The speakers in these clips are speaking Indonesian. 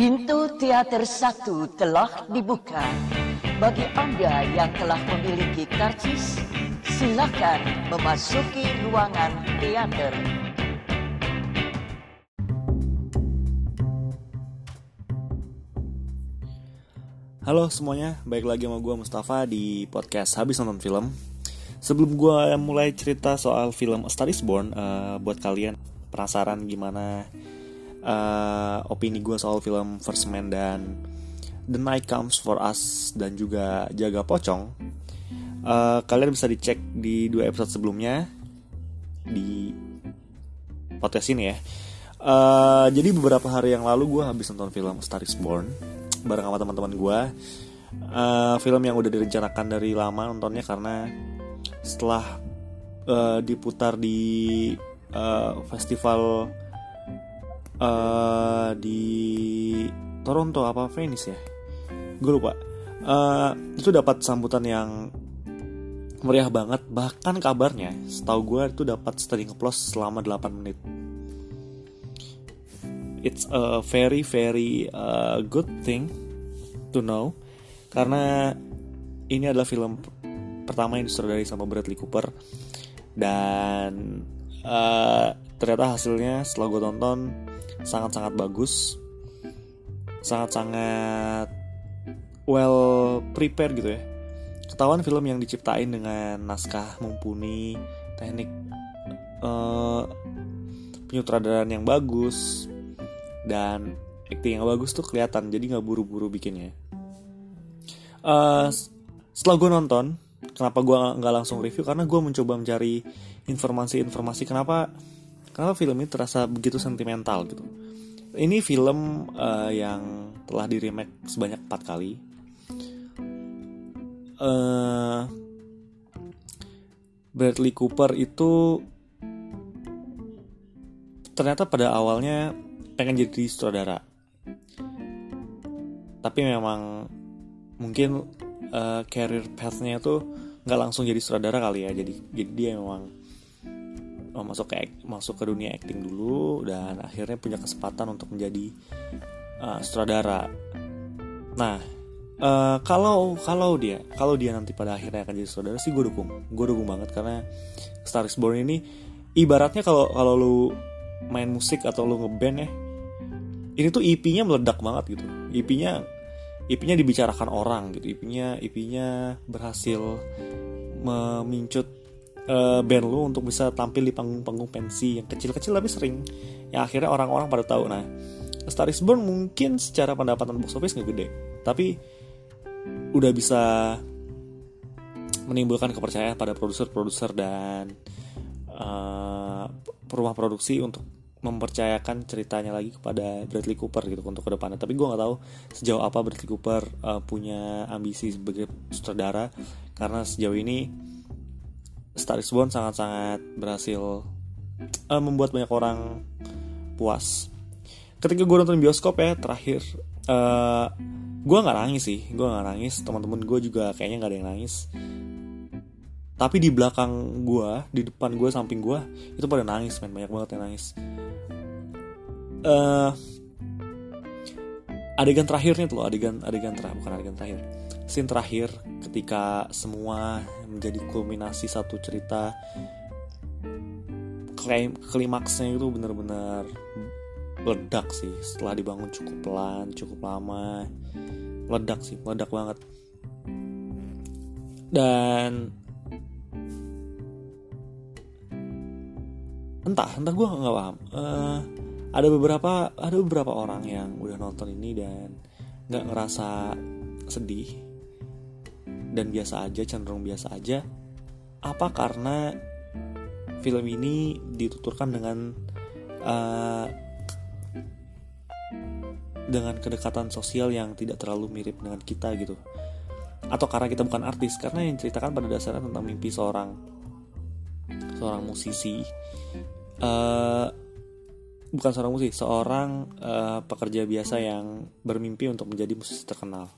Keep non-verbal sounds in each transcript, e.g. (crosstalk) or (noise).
Pintu teater satu telah dibuka. Bagi Anda yang telah memiliki karcis, silakan memasuki ruangan teater. Halo semuanya, baik lagi sama gue Mustafa di podcast Habis Nonton Film Sebelum gue mulai cerita soal film A Star Is Born uh, Buat kalian penasaran gimana uh, opini gue soal film First Man dan The Night Comes For Us Dan juga Jaga Pocong uh, Kalian bisa dicek di dua episode sebelumnya Di podcast ini ya. Uh, Jadi beberapa hari yang lalu gue habis nonton film Star Is Born bareng sama teman-teman gue uh, film yang udah direncanakan dari lama nontonnya karena setelah uh, diputar di uh, festival uh, di Toronto apa Venice ya? Gue lupa. Uh, itu dapat sambutan yang meriah banget. Bahkan kabarnya setahu gue itu dapat standing applause selama 8 menit. It's a very very uh, good thing to know. Karena ini adalah film pertama yang disutradarai sama Bradley Cooper. Dan uh, ternyata hasilnya setelah gue tonton sangat-sangat bagus. Sangat-sangat well prepared gitu ya. Ketahuan film yang diciptain dengan naskah mumpuni teknik uh, penyutradaraan yang bagus dan acting yang bagus tuh kelihatan jadi nggak buru-buru bikinnya. Uh, setelah gue nonton kenapa gue nggak langsung review? Karena gue mencoba mencari informasi-informasi kenapa kenapa film ini terasa begitu sentimental gitu. Ini film uh, yang telah di remake sebanyak empat kali. Uh, Bradley Cooper itu ternyata pada awalnya pengen jadi sutradara. Tapi memang mungkin uh, career pathnya tuh nggak langsung jadi sutradara kali ya. Jadi jadi dia memang masuk ke masuk ke dunia acting dulu dan akhirnya punya kesempatan untuk menjadi uh, sutradara. Nah uh, kalau kalau dia kalau dia nanti pada akhirnya akan jadi sutradara sih gue dukung. Gue dukung banget karena Star is Born ini ibaratnya kalau kalau lu main musik atau lu ngeband ya ini tuh IP-nya meledak banget gitu. IP-nya IP-nya dibicarakan orang gitu. IP-nya IP-nya berhasil memincut uh, band lu untuk bisa tampil di panggung-panggung pensi yang kecil-kecil tapi sering. Yang akhirnya orang-orang pada tahu. Nah Star is Born mungkin secara pendapatan box office nggak gede tapi udah bisa menimbulkan kepercayaan pada produser-produser dan uh, rumah produksi untuk mempercayakan ceritanya lagi kepada Bradley Cooper gitu untuk ke depannya. Tapi gue nggak tahu sejauh apa Bradley Cooper uh, punya ambisi sebagai sutradara karena sejauh ini Star is Born sangat-sangat berhasil uh, membuat banyak orang puas. Ketika gue nonton bioskop ya terakhir uh, gue nggak nangis sih. Gue nggak nangis. Teman-teman gue juga kayaknya nggak ada yang nangis. Tapi di belakang gue di depan gue samping gue itu pada nangis men. Banyak banget yang nangis. Uh, adegan terakhirnya tuh adegan adegan terakhir bukan adegan terakhir scene terakhir ketika semua menjadi kulminasi satu cerita klaim klimaksnya itu benar-benar ledak sih. Setelah dibangun cukup pelan cukup lama ledak sih ledak banget. Dan entah entah gue nggak paham. Uh, ada beberapa ada beberapa orang yang udah nonton ini dan nggak ngerasa sedih dan biasa aja cenderung biasa aja. Apa karena film ini dituturkan dengan uh, dengan kedekatan sosial yang tidak terlalu mirip dengan kita gitu. Atau karena kita bukan artis karena yang ceritakan pada dasarnya tentang mimpi seorang seorang musisi. Uh, bukan seorang musisi, seorang uh, pekerja biasa yang bermimpi untuk menjadi musisi terkenal.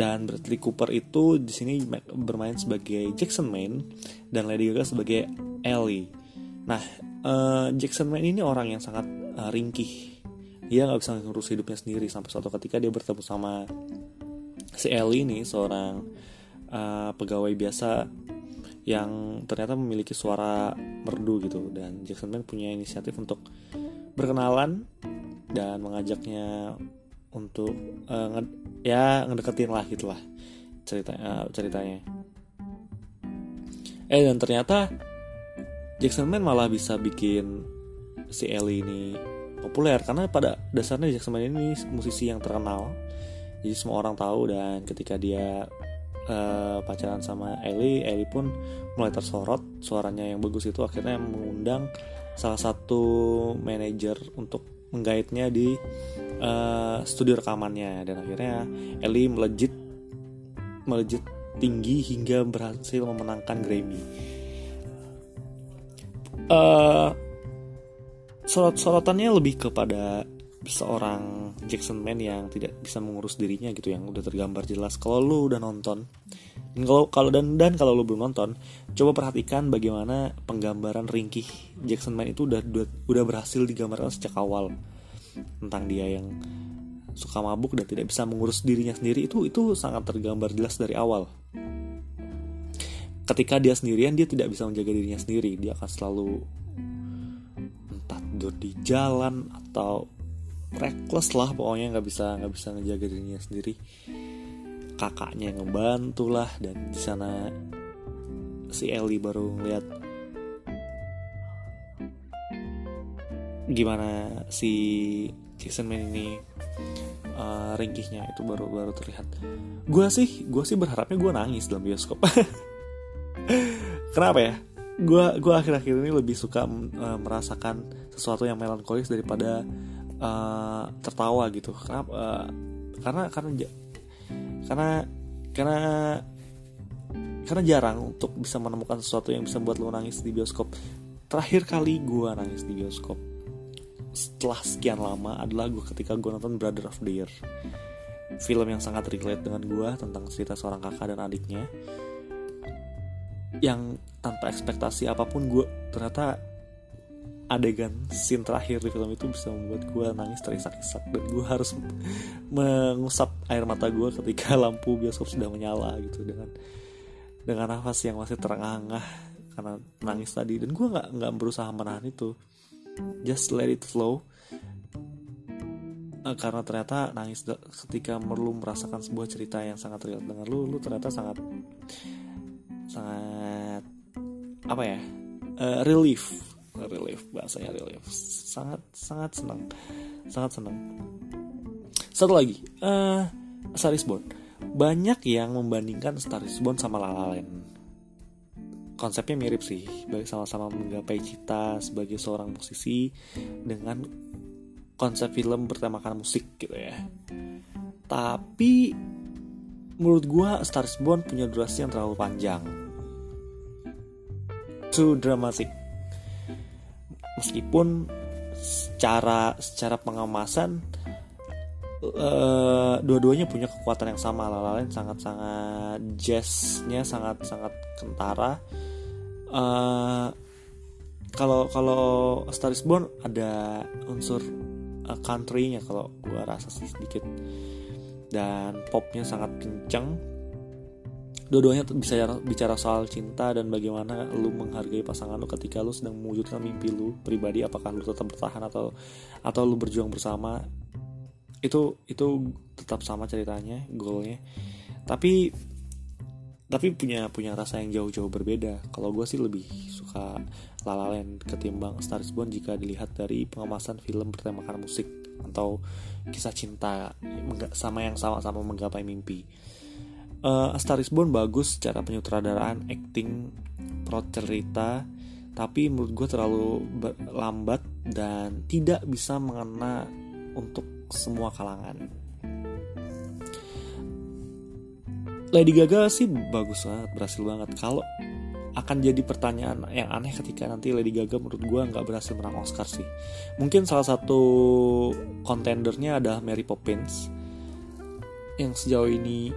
Dan Bradley Cooper itu di sini bermain sebagai Jackson Maine dan Lady Gaga sebagai Ellie. Nah, uh, Jackson Maine ini orang yang sangat uh, ringkih dia nggak bisa ngurus hidupnya sendiri sampai suatu ketika dia bertemu sama si Ellie ini seorang uh, pegawai biasa yang ternyata memiliki suara merdu gitu dan Jackson Man punya inisiatif untuk berkenalan dan mengajaknya untuk uh, nge ya ngedeketin lah gitulah cerita uh, ceritanya. Eh dan ternyata Jackson Man malah bisa bikin si Ellie ini populer karena pada dasarnya Jackson Man ini musisi yang terkenal. Jadi semua orang tahu dan ketika dia uh, pacaran sama Ellie Ellie pun mulai tersorot suaranya yang bagus itu akhirnya mengundang salah satu manajer untuk menggaitnya di uh, studio rekamannya. Dan akhirnya Ellie melejit melejit tinggi hingga berhasil memenangkan Grammy. Uh, sorot-sorotannya lebih kepada seorang Jackson Man yang tidak bisa mengurus dirinya gitu yang udah tergambar jelas. Kalau lu udah nonton dan kalau kalau dan dan kalau lu belum nonton coba perhatikan bagaimana penggambaran ringkih Jackson Man itu udah udah, udah berhasil digambarkan sejak awal tentang dia yang suka mabuk dan tidak bisa mengurus dirinya sendiri itu itu sangat tergambar jelas dari awal. Ketika dia sendirian dia tidak bisa menjaga dirinya sendiri. Dia akan selalu tidur di jalan atau reckless lah pokoknya nggak bisa nggak bisa ngejaga dirinya sendiri. Kakaknya yang ngebantu lah dan di sana si Ellie baru ngeliat gimana si Jason Man ini uh, ringkihnya itu baru baru terlihat. Gue sih gue sih berharapnya gue nangis dalam bioskop. (laughs) Kenapa ya? Gue gue akhir-akhir ini lebih suka uh, merasakan sesuatu yang melankolis daripada uh, tertawa gitu. Karena uh, karena karena karena karena karena jarang untuk bisa menemukan sesuatu yang bisa buat lo nangis di bioskop. Terakhir kali gue nangis di bioskop setelah sekian lama adalah gue ketika gue nonton Brother of the Year. Film yang sangat relate dengan gue tentang cerita seorang kakak dan adiknya. Yang tanpa ekspektasi apa pun gue ternyata adegan scene terakhir di film itu bisa membuat gue nangis terisak-isak. Dan gue harus mengusap air mata gue ketika (laughs) lampu bioskop sudah menyala gitu dengan dengan nafas yang masih terengah-engah karena nangis tadi. Dan gue nggak nggak berusaha menahan itu just let it flow. Uh, karena ternyata nangis ketika perlu merasakan sebuah cerita yang sangat real. Dengan lu lu ternyata sangat sangat apa ya? Uh, relief. Relief bahasanya relief. Sangat sangat senang. Sangat senang. Satu lagi. Uh, Star is Born. Banyak yang membandingkan Star is Born sama La La konsepnya mirip sih sama-sama menggapai cita sebagai seorang musisi dengan konsep film bertemakan musik gitu ya. Tapi menurut gue Star is Born punya durasi yang terlalu panjang. Too dramatic. Meskipun secara secara pengemasan uh, dua-duanya punya kekuatan yang sama. Lain sangat-sangat jazznya sangat-sangat kentara uh, kalau kalau Star is Born ada unsur uh, country-nya kalau gua rasa sih sedikit. Dan popnya sangat kencang dua-duanya bisa bicara soal cinta dan bagaimana lu menghargai pasangan lu ketika lu sedang mewujudkan mimpi lu pribadi apakah lu tetap bertahan atau atau lu berjuang bersama. Itu itu tetap sama ceritanya goalnya. Tapi tapi punya punya rasa yang jauh-jauh berbeda kalau gue sih lebih suka La La Land ketimbang Star is Born jika dilihat dari pengemasan film bertemakan musik atau kisah cinta sama yang sama-sama menggapai mimpi uh, Star Is Born bagus secara penyutradaraan, acting, plot cerita, tapi menurut gue terlalu lambat dan tidak bisa mengena untuk semua kalangan. Lady Gaga sih bagus banget, berhasil banget. Kalau akan jadi pertanyaan yang aneh ketika nanti Lady Gaga menurut gue nggak berhasil menang Oscar sih. Mungkin salah satu kontendernya adalah Mary Poppins yang sejauh ini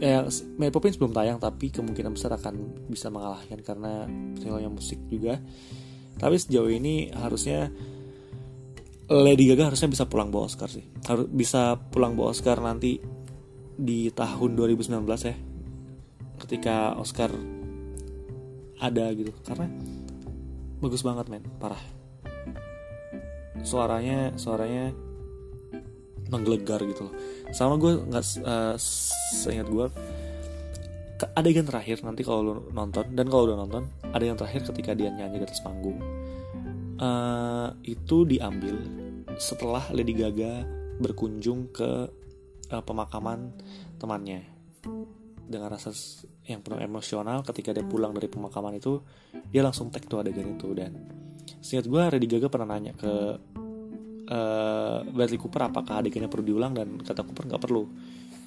eh, Mary Poppins belum tayang tapi kemungkinan besar akan bisa mengalahkan karena filmnya musik juga tapi sejauh ini harusnya Lady Gaga harusnya bisa pulang bawa Oscar sih harus bisa pulang bawa Oscar nanti di tahun 2019 ya ketika Oscar ada gitu. Karena bagus banget men. Parah. Suaranya suaranya menggelegar gitu loh. Sama gue nggak uh, seingat gue adegan terakhir nanti kalau lo nonton. Dan kalau udah nonton adegan terakhir ketika dia nyanyi di atas panggung. Uh, itu diambil setelah Lady Gaga berkunjung ke uh, pemakaman temannya. Dengan rasa yang penuh emosional ketika dia pulang dari pemakaman itu dia langsung tag tuh adegan itu. Dan seingat gue Lady Gaga pernah nanya ke uh, Bradley Cooper apakah adegannya perlu diulang? Dan kata Cooper nggak perlu.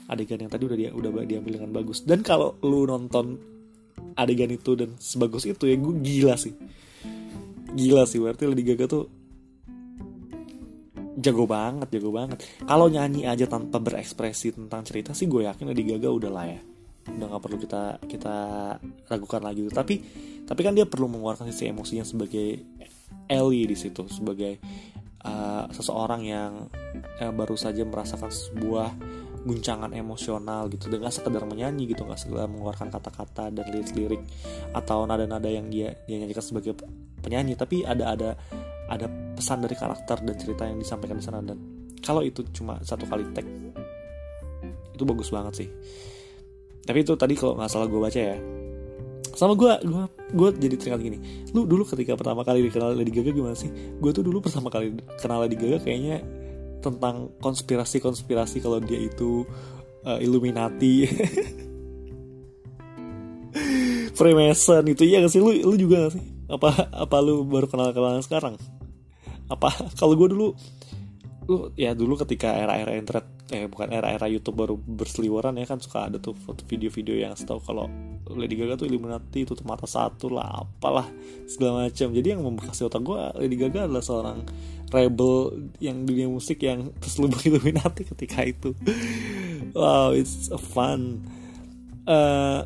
Adegan yang tadi udah dia udah diambil dengan bagus. Dan kalau lu nonton adegan itu dan sebagus itu ya gue gila sih. Gila sih berarti Lady Gaga tuh jago banget jago banget. Kalau nyanyi aja tanpa berekspresi tentang cerita sih gue yakin Lady Gaga udah lah ya. Udah nggak perlu kita kita ragukan lagi tuh. Tapi tapi kan dia perlu mengeluarkan sisi emosinya sebagai Ellie di situ sebagai uh, seseorang yang uh, baru saja merasakan sebuah guncangan emosional gitu. Dengan sekedar menyanyi gitu nggak sekedar mengeluarkan kata-kata dan lirik-lirik atau nada-nada yang dia dia nyanyikan sebagai penyanyi. Tapi ada ada ada pesan dari karakter dan cerita yang disampaikan di sana dan kalau itu cuma satu kali tag itu bagus banget sih. Tapi itu tadi kalau nggak salah gue baca ya. Sama gue gue gue jadi teringat gini. Lu dulu ketika pertama kali dikenal Lady Gaga gimana sih? Gue tuh dulu pertama kali kenal Lady Gaga kayaknya tentang konspirasi-konspirasi kalau dia itu uh, Illuminati. (laughs) Freemason itu ya gak sih? Lu lu juga gak sih? Apa apa lu baru kenal kenal sekarang apa? (laughs) Kalau gue dulu lu ya dulu ketika era-era internet eh bukan era-era YouTube baru berseliweran ya kan suka ada tuh foto video-video yang setahu kalau Lady Gaga tuh Illuminati itu mata satu lah apalah segala macam jadi yang membekas otak gue Lady Gaga adalah seorang rebel yang dunia musik yang (laughs) terselubung Illuminati ketika itu. (laughs) Wow it's a fun. Uh,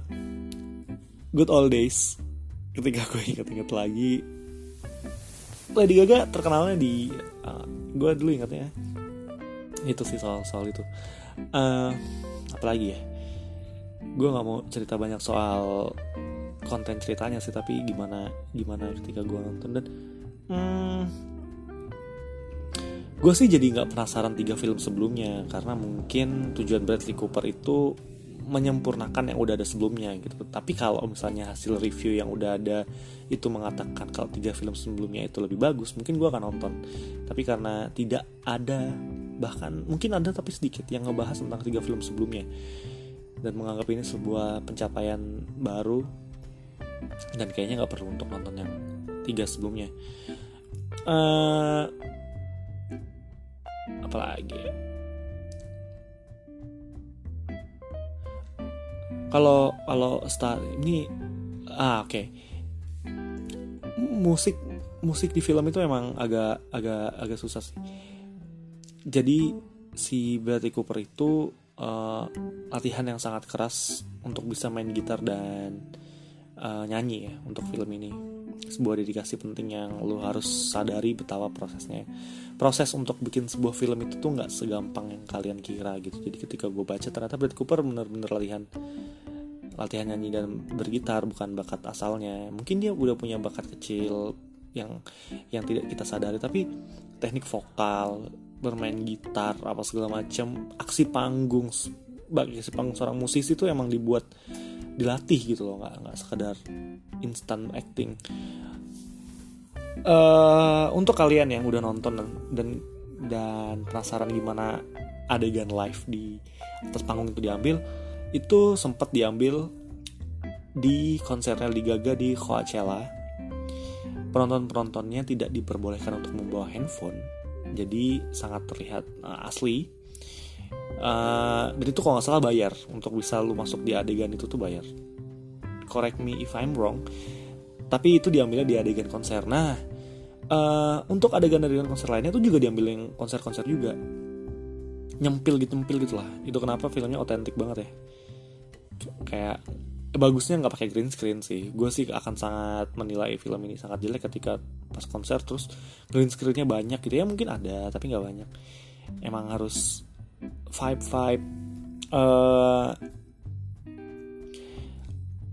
good old days ketika gue inget-inget lagi Lady Gaga terkenalnya di uh, gue dulu ingatnya itu sih soal soal itu. Uh, apalagi ya? Gue nggak mau cerita banyak soal konten ceritanya sih tapi gimana gimana ketika gue nonton dan hmm, gue sih jadi nggak penasaran tiga film sebelumnya karena mungkin tujuan Bradley Cooper itu menyempurnakan yang udah ada sebelumnya gitu. Tapi kalau misalnya hasil review yang udah ada itu mengatakan kalau tiga film sebelumnya itu lebih bagus, mungkin gue akan nonton. Tapi karena tidak ada bahkan mungkin ada tapi sedikit yang ngebahas tentang tiga film sebelumnya dan menganggap ini sebuah pencapaian baru dan kayaknya nggak perlu untuk nonton yang tiga sebelumnya. Uh, apalagi ya? Kalau kalau star ini ah oke. Okay. musik musik di film itu emang agak agak agak susah sih. Jadi si Bradley Cooper itu uh, latihan yang sangat keras untuk bisa main gitar dan uh, nyanyi ya untuk film ini. Sebuah dedikasi penting yang lo harus sadari betapa prosesnya. Proses untuk bikin sebuah film itu tuh nggak segampang yang kalian kira gitu. Jadi ketika gue baca ternyata Bradley Cooper bener-bener latihan latihan nyanyi dan bergitar bukan bakat asalnya. Mungkin dia udah punya bakat kecil yang yang tidak kita sadari tapi teknik vokal bermain gitar apa segala macam aksi panggung bagi aksi panggung seorang musisi itu emang dibuat dilatih gitu loh nggak nggak sekedar instant acting. Uh, untuk kalian yang udah nonton dan dan, dan penasaran gimana adegan live di atas panggung itu diambil itu sempat diambil di konsernya Lady Gaga di Coachella. Penonton-penontonnya tidak diperbolehkan untuk membawa handphone, jadi sangat terlihat uh, asli. Uh, dan itu kalau nggak salah bayar untuk bisa lu masuk di adegan itu tuh bayar. Correct me if I'm wrong. Tapi itu diambilnya di adegan konser. Nah, uh, untuk adegan-adegan konser lainnya tuh juga diambil yang konser-konser juga. Nyempil gitu, nyempil gitu lah. Itu kenapa filmnya otentik banget ya kayak bagusnya nggak pakai green screen sih. Gue sih akan sangat menilai film ini sangat jelek ketika pas konser terus green screennya banyak gitu. Ya mungkin ada tapi nggak banyak. Emang harus vibe vibe uh,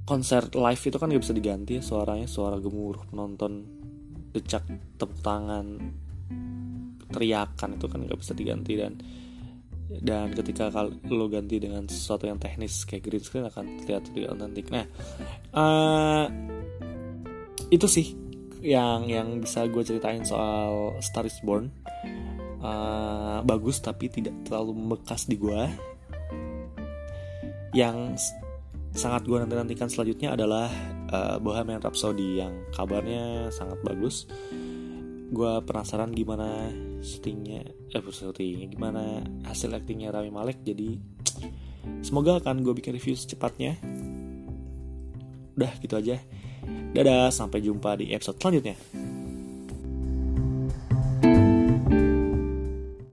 konser live itu kan gak bisa diganti. Ya suaranya suara gemuruh penonton decak tepuk tangan teriakan itu kan nggak bisa diganti. Dan dan ketika lo ganti dengan sesuatu yang teknis kayak green screen akan terlihat lebih otentik. Nah uh, itu sih yang yang bisa gue ceritain soal Star is Born. Uh, bagus tapi tidak terlalu membekas di gue yang sangat gue nanti nantikan selanjutnya adalah uh, Bohemian Rhapsody yang kabarnya sangat bagus. Gue penasaran gimana syutingnya eh syutingnya gimana hasil actingnya Rami Malek jadi semoga akan gue bikin review secepatnya. Udah gitu aja. Dadah sampai jumpa di episode selanjutnya